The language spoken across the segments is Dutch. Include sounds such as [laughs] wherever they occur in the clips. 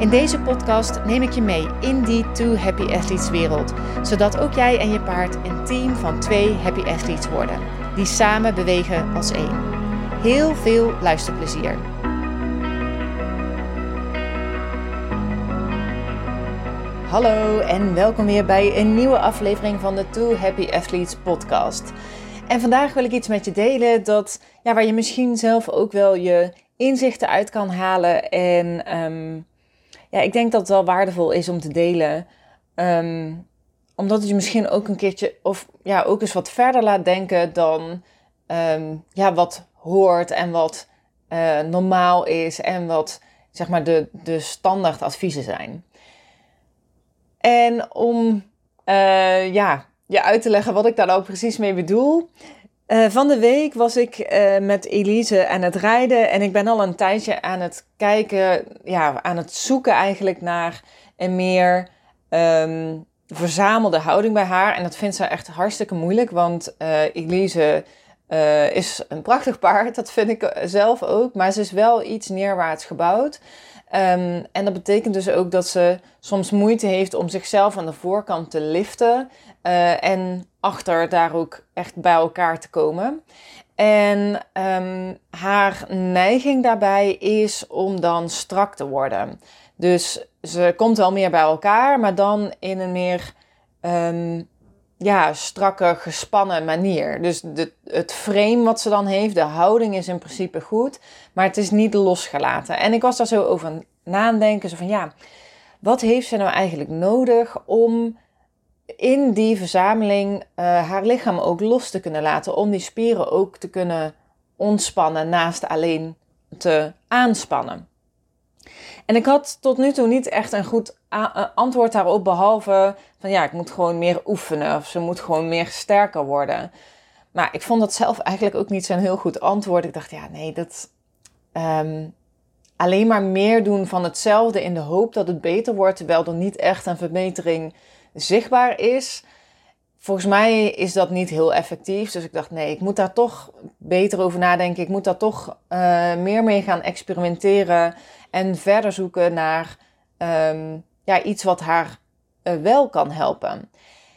In deze podcast neem ik je mee in die Two Happy Athletes wereld, zodat ook jij en je paard een team van twee Happy Athletes worden, die samen bewegen als één. Heel veel luisterplezier. Hallo en welkom weer bij een nieuwe aflevering van de Two Happy Athletes podcast. En vandaag wil ik iets met je delen dat, ja, waar je misschien zelf ook wel je inzichten uit kan halen en um, ja, ik denk dat het wel waardevol is om te delen. Ehm, omdat het je misschien ook een keertje, of ja, ook eens wat verder laat denken dan ehm, ja, wat hoort en wat uh, normaal is en wat zeg maar de, de standaard adviezen zijn. En om uh, ja, je uit te leggen wat ik daar nou precies mee bedoel. Uh, van de week was ik uh, met Elise aan het rijden en ik ben al een tijdje aan het kijken, ja, aan het zoeken eigenlijk naar een meer um, verzamelde houding bij haar. En dat vindt ze echt hartstikke moeilijk, want uh, Elise is een prachtig paard, [laughs] dat vind ik zelf ook, maar ze is wel iets neerwaarts gebouwd. Um, en dat betekent dus ook dat ze soms moeite heeft om zichzelf aan de voorkant te liften. Uh, en achter daar ook echt bij elkaar te komen. En um, haar neiging daarbij is om dan strak te worden. Dus ze komt wel meer bij elkaar, maar dan in een meer um, ja, strakke, gespannen manier. Dus de, het frame wat ze dan heeft, de houding is in principe goed, maar het is niet losgelaten. En ik was daar zo over nadenken, zo van ja, wat heeft ze nou eigenlijk nodig om in die verzameling uh, haar lichaam ook los te kunnen laten, om die spieren ook te kunnen ontspannen naast alleen te aanspannen. En ik had tot nu toe niet echt een goed eh, antwoord daarop, behalve van ja, ik moet gewoon meer oefenen of ze moet gewoon meer sterker worden. Maar ik vond dat zelf eigenlijk ook niet zo'n heel goed antwoord. Ik dacht, ja, nee, dat. Um, alleen maar meer doen van hetzelfde in de hoop dat het beter wordt, terwijl er niet echt een verbetering zichtbaar is. Volgens mij is dat niet heel effectief. Dus ik dacht, nee, ik moet daar toch beter over nadenken. Ik moet daar toch uh, meer mee gaan experimenteren en verder zoeken naar um, ja, iets wat haar uh, wel kan helpen.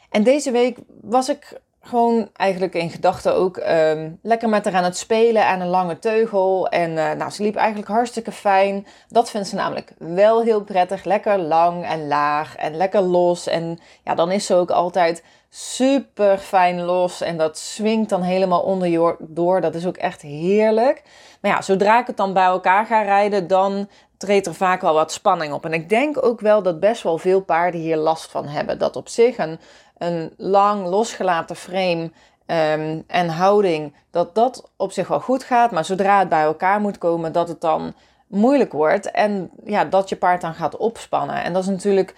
En deze week was ik gewoon eigenlijk in gedachten ook um, lekker met haar aan het spelen aan een lange teugel. En uh, nou, ze liep eigenlijk hartstikke fijn. Dat vindt ze namelijk wel heel prettig. Lekker lang en laag en lekker los. En ja, dan is ze ook altijd super fijn los. En dat swingt dan helemaal onder je door. Dat is ook echt heerlijk. Maar ja, zodra ik het dan bij elkaar ga rijden, dan treedt er vaak wel wat spanning op. En ik denk ook wel dat best wel veel paarden hier last van hebben. Dat op zich een een lang losgelaten frame um, en houding, dat dat op zich wel goed gaat. Maar zodra het bij elkaar moet komen, dat het dan moeilijk wordt. En ja, dat je paard dan gaat opspannen. En dat is natuurlijk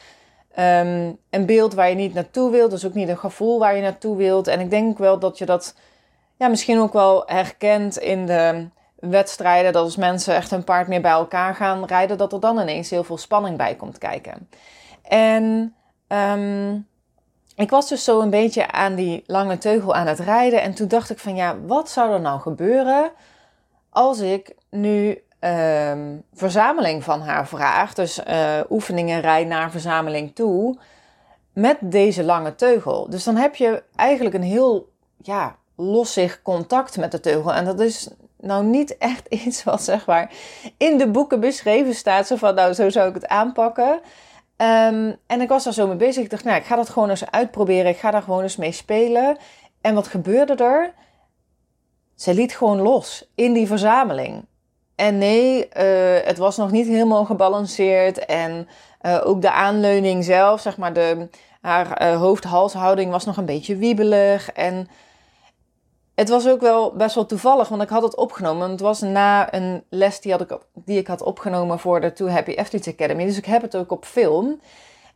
um, een beeld waar je niet naartoe wilt. Dat is ook niet een gevoel waar je naartoe wilt. En ik denk wel dat je dat ja, misschien ook wel herkent in de wedstrijden. Dat als mensen echt een paard meer bij elkaar gaan rijden, dat er dan ineens heel veel spanning bij komt kijken. En um, ik was dus zo een beetje aan die lange teugel aan het rijden. En toen dacht ik van ja, wat zou er nou gebeuren als ik nu um, verzameling van haar vraag. Dus uh, oefeningen rij naar verzameling toe. Met deze lange teugel. Dus dan heb je eigenlijk een heel ja, lossig contact met de teugel. En dat is nou niet [laughs] echt iets wat zeg maar in de boeken beschreven staat. Zo van nou, zo zou ik het aanpakken. Um, en ik was daar zo mee bezig. Ik dacht, nou, ik ga dat gewoon eens uitproberen. Ik ga daar gewoon eens mee spelen. En wat gebeurde er? Ze liet gewoon los in die verzameling. En nee, uh, het was nog niet helemaal gebalanceerd. En uh, ook de aanleuning zelf, zeg maar, de, haar uh, hoofd-halshouding was nog een beetje wiebelig. En het was ook wel best wel toevallig, want ik had het opgenomen. Het was na een les die, had ik, die ik had opgenomen voor de Too Happy Athletes Academy. Dus ik heb het ook op film.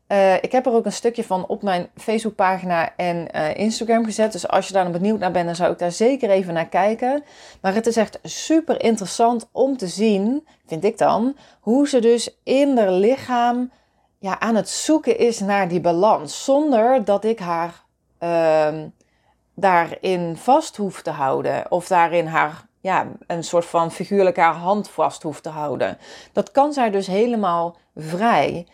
Uh, ik heb er ook een stukje van op mijn Facebookpagina en uh, Instagram gezet. Dus als je daar benieuwd naar bent, dan zou ik daar zeker even naar kijken. Maar het is echt super interessant om te zien, vind ik dan, hoe ze dus in haar lichaam ja, aan het zoeken is naar die balans. Zonder dat ik haar uh, daarin vast hoef te houden. Of daarin haar ja, een soort van figuurlijk haar hand vast hoeft te houden. Dat kan zij dus helemaal vrij.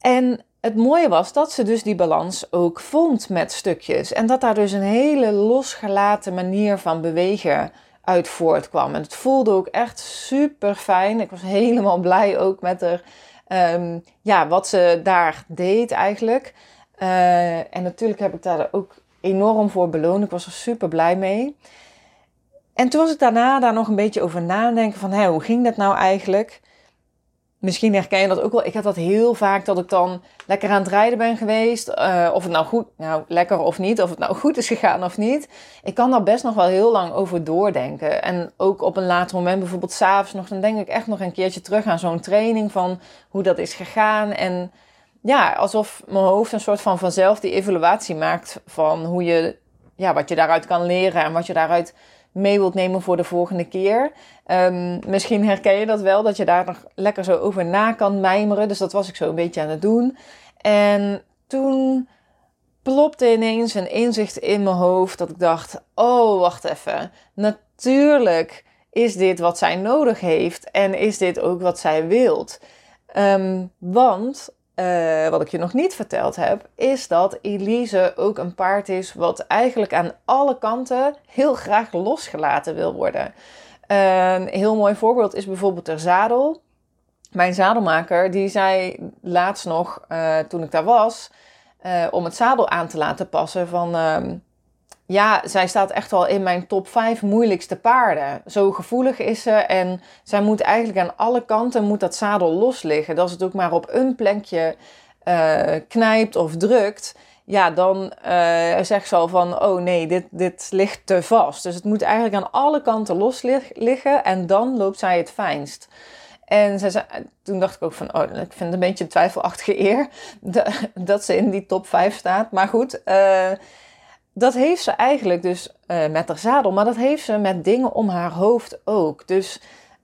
En het mooie was dat ze dus die balans ook vond met stukjes. En dat daar dus een hele losgelaten manier van bewegen uit voortkwam. En het voelde ook echt super fijn. Ik was helemaal blij ook met haar, ehm, ja, wat ze daar deed eigenlijk. Uh, en natuurlijk heb ik daar ook enorm voor beloond. Ik was er super blij mee. En toen was ik daarna daar nog een beetje over nadenken van, hé, hoe ging dat nou eigenlijk? Misschien herken je dat ook wel. Ik heb dat heel vaak dat ik dan lekker aan het rijden ben geweest. Uh, of het nou goed, nou lekker of niet, of het nou goed is gegaan of niet. Ik kan daar best nog wel heel lang over doordenken. En ook op een later moment, bijvoorbeeld s'avonds nog, dan denk ik echt nog een keertje terug aan zo'n training van hoe dat is gegaan. En ja, alsof mijn hoofd een soort van vanzelf die evaluatie maakt van hoe je, ja, wat je daaruit kan leren en wat je daaruit mee wilt nemen voor de volgende keer. Um, misschien herken je dat wel, dat je daar nog lekker zo over na kan mijmeren. Dus dat was ik zo een beetje aan het doen. En toen plopte ineens een inzicht in mijn hoofd dat ik dacht: oh, wacht even. Natuurlijk is dit wat zij nodig heeft en is dit ook wat zij wilt. Um, want uh, wat ik je nog niet verteld heb, is dat Elise ook een paard is wat eigenlijk aan alle kanten heel graag losgelaten wil worden. een heel mooi voorbeeld is bijvoorbeeld de zadel. Mijn zadelmaker die zei laatst nog, uh, toen ik daar was, uh, om het zadel aan te laten passen van ehm, ja, zij staat echt wel in mijn top 5 moeilijkste paarden. Zo gevoelig is ze en zij moet eigenlijk aan alle kanten moet dat zadel los liggen. Dat het ook maar op een plekje uh, knijpt of drukt, ja, dan uh, zegt ze al van, oh nee, dit, dit ligt te vast. Dus het moet eigenlijk aan alle kanten los liggen en dan loopt zij het fijnst. En toen dacht ik ook van, oh, ik vind het een beetje een twijfelachtige eer [laughs] dat ze in die top 5 staat. Maar goed, uh, dat heeft ze eigenlijk dus uh, met haar zadel, maar dat heeft ze met dingen om haar hoofd ook. Dus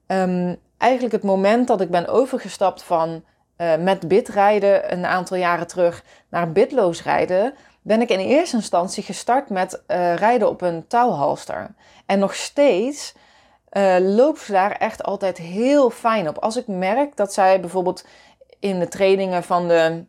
um, eigenlijk het moment dat ik ben overgestapt van uh, met bidrijden een aantal jaren terug naar bidloos rijden, ben ik in eerste instantie gestart met uh, rijden op een touwhalster. En nog steeds loopt ze daar echt altijd heel fijn op. Als ik merk dat zij bijvoorbeeld in de trainingen van de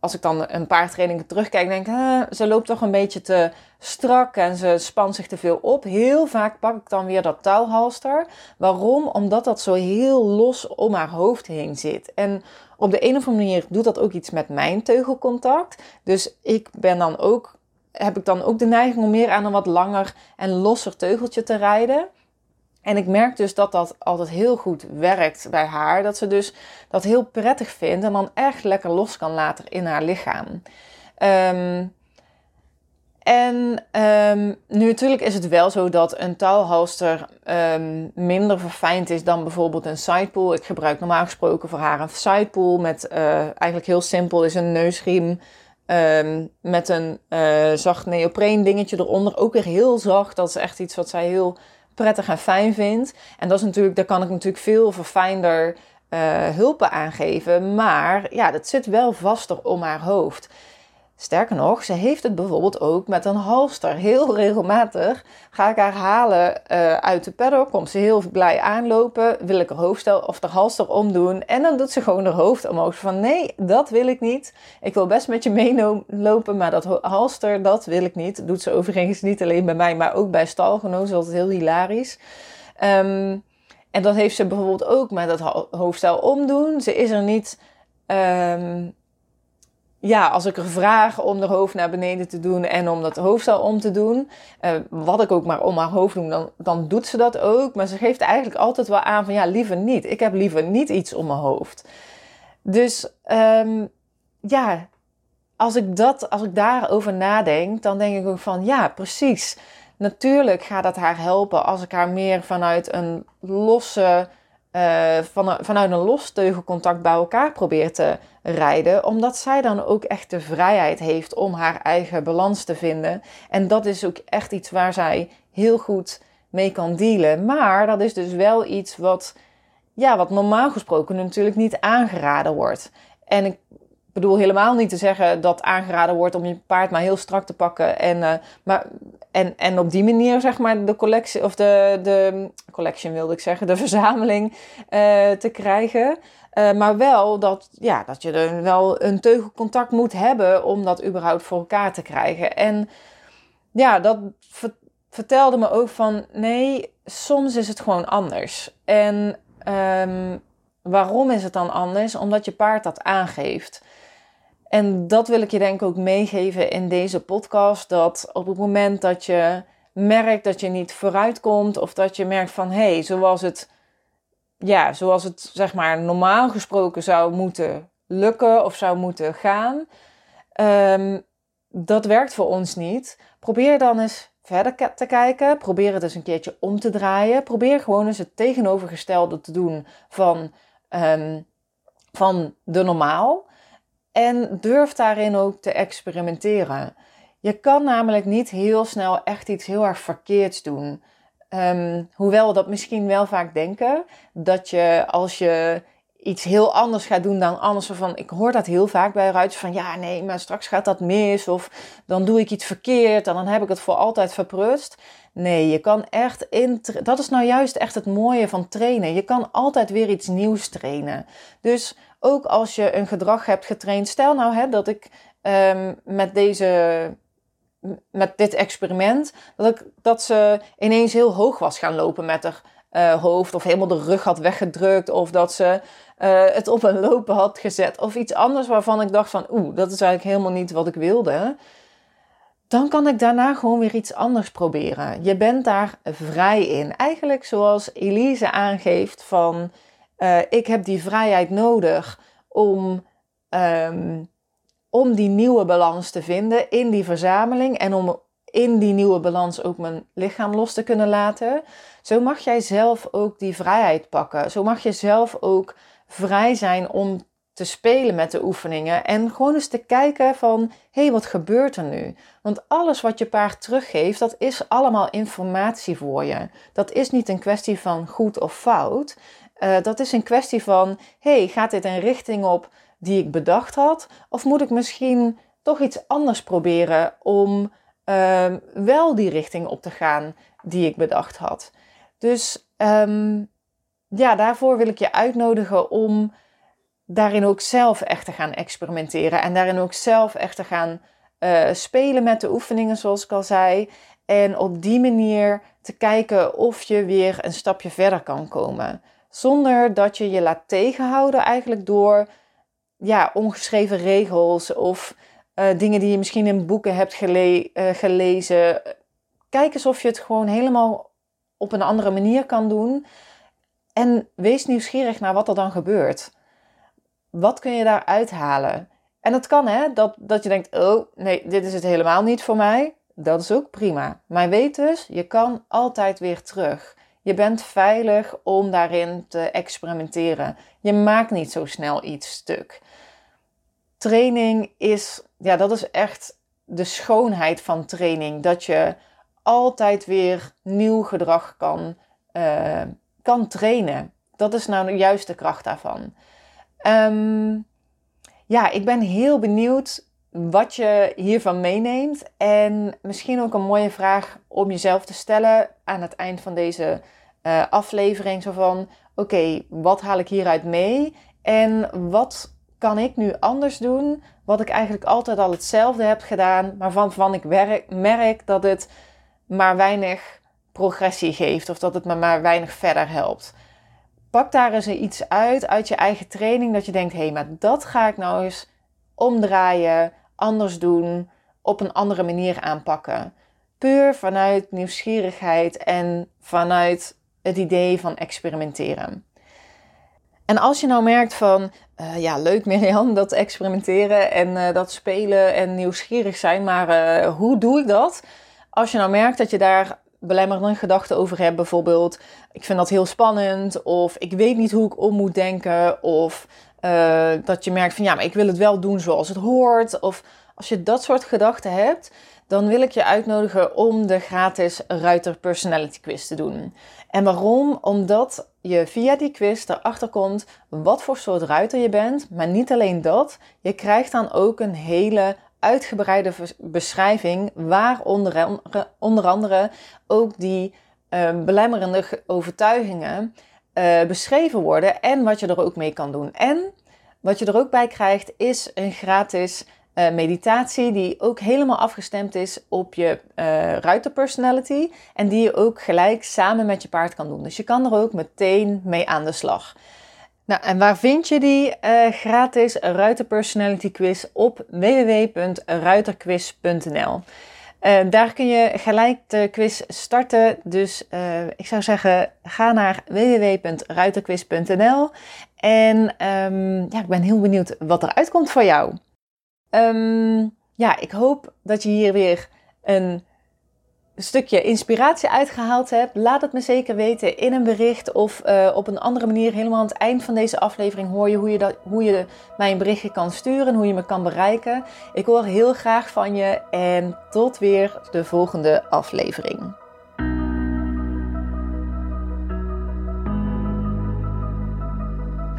als ik dan een paar trainingen terugkijk, denk ik, ze loopt toch een beetje te strak en ze spant zich te veel op. Heel vaak pak ik dan weer dat touwhalster. Waarom? Omdat dat zo heel los om haar hoofd heen zit. En op de een of andere manier doet dat ook iets met mijn teugelcontact. Dus ik ben dan ook, heb ik dan ook de neiging om meer aan een wat langer en losser teugeltje te rijden. En ik merk dus dat dat altijd heel goed werkt bij haar. Dat ze dus dat heel prettig vindt en dan echt lekker los kan laten in haar lichaam. Um, en um, nu natuurlijk is het wel zo dat een touwhalster um, minder verfijnd is dan bijvoorbeeld een sidepool. Ik gebruik normaal gesproken voor haar een sidepool met uh, eigenlijk heel simpel is een neusriem met een uh, zacht neopreen dingetje eronder. Ook weer heel zacht. Dat is echt iets wat zij heel prettig en fijn vindt. En dat is natuurlijk, daar kan ik natuurlijk veel verfijnder uh, hulpen aangeven. Maar ja, dat zit wel vaster om haar hoofd. Sterker nog, ze heeft het bijvoorbeeld ook met een halster. Heel regelmatig ga ik haar halen uh, uit de paddock. Komt ze heel blij aanlopen. Wil ik haar hoofdstel of de halster omdoen. En dan doet ze gewoon haar hoofd omhoog. Van nee, dat wil ik niet. Ik wil best met je meelopen, maar dat halster, dat wil ik niet. Doet ze overigens niet alleen bij mij, maar ook bij stalgenoten. Dat is heel hilarisch. Um, en dat heeft ze bijvoorbeeld ook met het hoofdstel omdoen. Ze is er niet... Um, ja, als ik er vraag om haar hoofd naar beneden te doen en om dat hoofdstel om te doen, uh, wat ik ook maar om haar hoofd doe, dan, dan doet ze dat ook. Maar ze geeft eigenlijk altijd wel aan van ja, liever niet. Ik heb liever niet iets om mijn hoofd. Dus um, ja, als ik, dat, als ik daarover nadenk, dan denk ik ook van ja, precies. Natuurlijk gaat dat haar helpen als ik haar meer vanuit een losse, uh, van, vanuit een los teugelcontact bij elkaar probeer te rijden, omdat zij dan ook echt de vrijheid heeft om haar eigen balans te vinden. En dat is ook echt iets waar zij heel goed mee kan dealen. Maar dat is dus wel iets wat, ja, wat normaal gesproken natuurlijk niet aangeraden wordt. En ik bedoel helemaal niet te zeggen dat aangeraden wordt om je paard maar heel strak te pakken en, uh, maar, en, en op die manier zeg maar de collectie of de, de collection wilde ik zeggen, de [laughs] verzameling uh, te krijgen. Uh, maar wel dat, ja, dat je er wel een teugelcontact moet hebben om dat überhaupt voor elkaar te krijgen. En ja, dat vertelde me ook van nee, soms is het gewoon anders. En um, waarom is het dan anders? Omdat je paard dat aangeeft. En dat wil ik je denk ik ook meegeven in deze podcast. Dat op het moment dat je merkt dat je niet vooruit komt. Of dat je merkt van hé, hey, zoals het, ja, zoals het zeg maar normaal gesproken zou moeten lukken of zou moeten gaan. Um, dat werkt voor ons niet. Probeer dan eens verder te kijken. Probeer het eens een keertje om te draaien. Probeer gewoon eens het tegenovergestelde te doen van, um, van de normaal. En durf daarin ook te experimenteren. Je kan namelijk niet heel snel echt iets heel erg verkeerds doen. Um, hoewel we dat misschien wel vaak denken. Dat je als je iets heel anders gaat doen dan anders. Van, ik hoor dat heel vaak bij ruiters van ja, nee, maar straks gaat dat mis. Of dan doe ik iets verkeerd en dan heb ik het voor altijd verprust. Nee, je kan echt in. Dat is nou juist echt het mooie van trainen. Je kan altijd weer iets nieuws trainen. Dus ook als je een gedrag hebt getraind. Stel nou hè, dat ik um, met deze. Met dit experiment, dat, ik, dat ze ineens heel hoog was gaan lopen met haar uh, hoofd, of helemaal de rug had weggedrukt, of dat ze uh, het op een lopen had gezet, of iets anders waarvan ik dacht van, oeh, dat is eigenlijk helemaal niet wat ik wilde. Dan kan ik daarna gewoon weer iets anders proberen. Je bent daar vrij in. Eigenlijk zoals Elise aangeeft van uh, ik heb die vrijheid nodig om, um, om die nieuwe balans te vinden in die verzameling en om in die nieuwe balans ook mijn lichaam los te kunnen laten. Zo mag jij zelf ook die vrijheid pakken. Zo mag je zelf ook vrij zijn om te spelen met de oefeningen en gewoon eens te kijken van hé, hey, wat gebeurt er nu? Want alles wat je paard teruggeeft, dat is allemaal informatie voor je. Dat is niet een kwestie van goed of fout. Uh, dat is een kwestie van, hey, gaat dit een richting op die ik bedacht had? Of moet ik misschien toch iets anders proberen om uh, wel die richting op te gaan die ik bedacht had? Dus um, ja, daarvoor wil ik je uitnodigen om daarin ook zelf echt te gaan experimenteren. En daarin ook zelf echt te gaan uh, spelen met de oefeningen, zoals ik al zei. En op die manier te kijken of je weer een stapje verder kan komen. Zonder dat je je laat tegenhouden eigenlijk door ja, ongeschreven regels of uh, dingen die je misschien in boeken hebt uh, gelezen. Kijk eens of je het gewoon helemaal op een andere manier kan doen. En wees nieuwsgierig naar wat er dan gebeurt. Wat kun je daar uithalen? En het kan hè, dat, dat je denkt, oh nee, dit is het helemaal niet voor mij. Dat is ook prima. Maar weet dus, je kan altijd weer terug. Je bent veilig om daarin te experimenteren. Je maakt niet zo snel iets stuk. Training is, ja, dat is echt de schoonheid van training. Dat je altijd weer nieuw gedrag kan, uh, kan trainen. Dat is nou juist de kracht daarvan. Um, ja, ik ben heel benieuwd wat je hiervan meeneemt. En misschien ook een mooie vraag om jezelf te stellen aan het eind van deze uh, aflevering. Zo van, oké, wat haal ik hieruit mee? En wat kan ik nu anders doen? Wat ik eigenlijk altijd al hetzelfde heb gedaan, maar van ik merk dat het maar weinig progressie geeft. Of dat het me maar weinig verder helpt. Pak daar eens iets uit, uit je eigen training, dat je denkt, hé, hey, maar dat ga ik nou eens omdraaien, anders doen, op een andere manier aanpakken. Puur vanuit nieuwsgierigheid en vanuit het idee van experimenteren. En als je nou merkt van, uh, ja, leuk Mirjam, dat experimenteren en uh, dat spelen en nieuwsgierig zijn, maar uh, hoe doe ik dat? Als je nou merkt dat je daar belemmerende gedachten over hebt, bijvoorbeeld, ik vind dat heel spannend, of ik weet niet hoe ik om moet denken, of eh, dat je merkt van ja, maar ik wil het wel doen zoals het hoort. Of als je dat soort gedachten hebt, dan wil ik je uitnodigen om de gratis Ruiter Personality Quiz te doen. En waarom? Omdat je via die quiz erachter komt wat voor soort ruiter je bent. Maar niet alleen dat, je krijgt dan ook een hele uitgebreide beschrijving waar onder, andere ook die uh, belemmerende overtuigingen uh, beschreven worden en wat je er ook mee kan doen. En wat je er ook bij krijgt is een gratis uh, meditatie die ook helemaal afgestemd is op je uh, ruiterpersonality en die je ook gelijk samen met je paard kan doen. Dus je kan er ook meteen mee aan de slag. Nou, en waar vind je die uh, gratis ruiterpersonality quiz? Op www.ruiterquiz.nl. daar kun je gelijk de quiz starten. Dus ik zou zeggen, ga naar www.ruiterquiz.nl. En um, ja, ik ben heel benieuwd wat er uitkomt voor jou. Um, ja, ik hoop dat je hier weer een stukje inspiratie uitgehaald hebt. Laat het me zeker weten in een bericht of uh, op een andere manier. Helemaal aan het eind van deze aflevering hoor je hoe je, dat, hoe je mij een berichtje kan sturen, hoe je me kan bereiken. Ik hoor heel graag van je en tot weer de volgende aflevering.